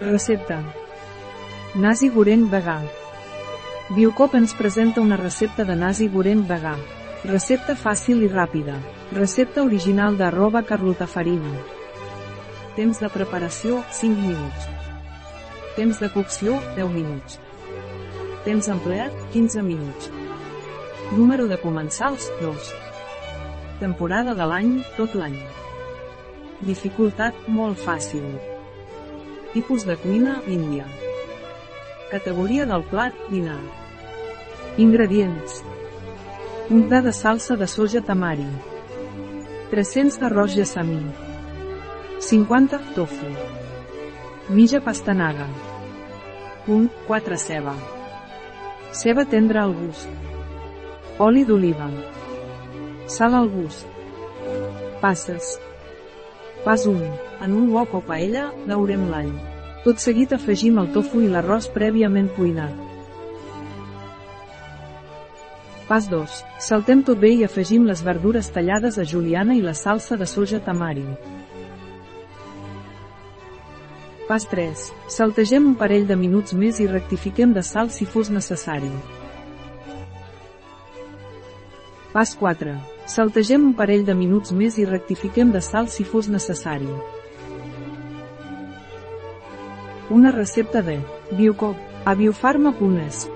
Recepta. Nasi goreng vegà. Biocop ens presenta una recepta de nasi goreng vegà. Recepta fàcil i ràpida. Recepta original d'arroba carlotafarina. Temps de preparació, 5 minuts. Temps de cocció, 10 minuts. Temps empleat, 15 minuts. Número de comensals, 2. Temporada de l'any, tot l'any. Dificultat, molt fàcil. Tipus de cuina, índia. Categoria del plat, dinar. Ingredients. Un gra de salsa de soja tamari. 300 d'arròs jassamí. 50 tofu. Mitja pastanaga. Punt 4 ceba. Ceba tendra al gust. Oli d'oliva. Sal al gust. Passes. Pas 1. En un wok o paella, daurem l'all. Tot seguit afegim el tofu i l'arròs prèviament cuinat. Pas 2. Saltem tot bé i afegim les verdures tallades a juliana i la salsa de soja tamari. Pas 3. Saltegem un parell de minuts més i rectifiquem de sal si fos necessari. Pas 4. Saltegem un parell de minuts més i rectifiquem de sal si fos necessari. Una recepta de Biocop a biofarma.es